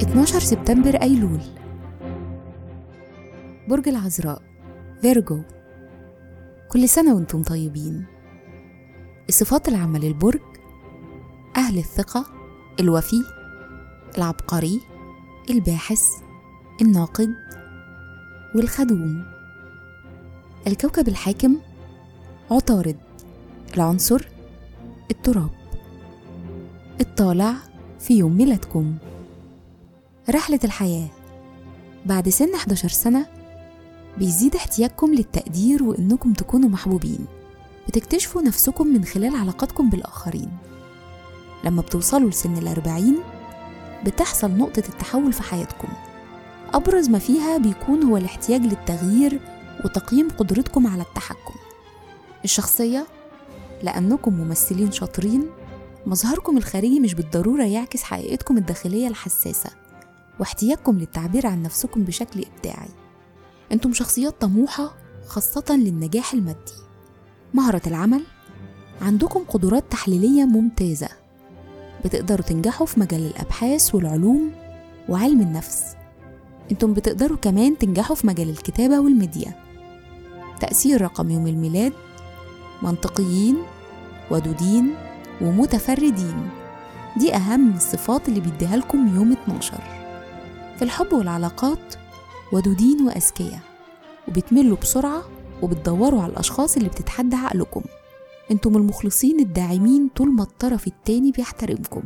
12 سبتمبر أيلول. برج العذراء فيرجو. كل سنة وأنتم طيبين. الصفات العامة للبرج أهل الثقة الوفي العبقري الباحث الناقد والخدوم. الكوكب الحاكم عطارد. العنصر التراب. الطالع في يوم ميلادكم. رحلة الحياة. بعد سن 11 سنة بيزيد احتياجكم للتقدير وإنكم تكونوا محبوبين. بتكتشفوا نفسكم من خلال علاقاتكم بالآخرين. لما بتوصلوا لسن الأربعين بتحصل نقطة التحول في حياتكم. أبرز ما فيها بيكون هو الاحتياج للتغيير وتقييم قدرتكم على التحكم. الشخصية لأنكم ممثلين شاطرين مظهركم الخارجي مش بالضرورة يعكس حقيقتكم الداخلية الحساسة. واحتياجكم للتعبير عن نفسكم بشكل إبداعي. أنتم شخصيات طموحة خاصة للنجاح المادي. مهرة العمل عندكم قدرات تحليلية ممتازة. بتقدروا تنجحوا في مجال الأبحاث والعلوم وعلم النفس. أنتم بتقدروا كمان تنجحوا في مجال الكتابة والميديا. تأثير رقم يوم الميلاد منطقيين ودودين ومتفردين. دي أهم الصفات اللي بيديها لكم يوم 12 في الحب والعلاقات ودودين وأذكياء وبتملوا بسرعة وبتدوروا على الأشخاص اللي بتتحدى عقلكم. أنتم المخلصين الداعمين طول ما الطرف التاني بيحترمكم.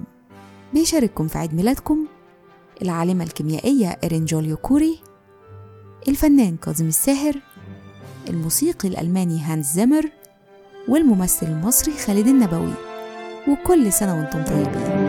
بيشارككم في عيد ميلادكم العالمة الكيميائية إيرين جوليو كوري الفنان كاظم الساهر الموسيقي الألماني هانز زيمر والممثل المصري خالد النبوي. وكل سنة وأنتم طيبين.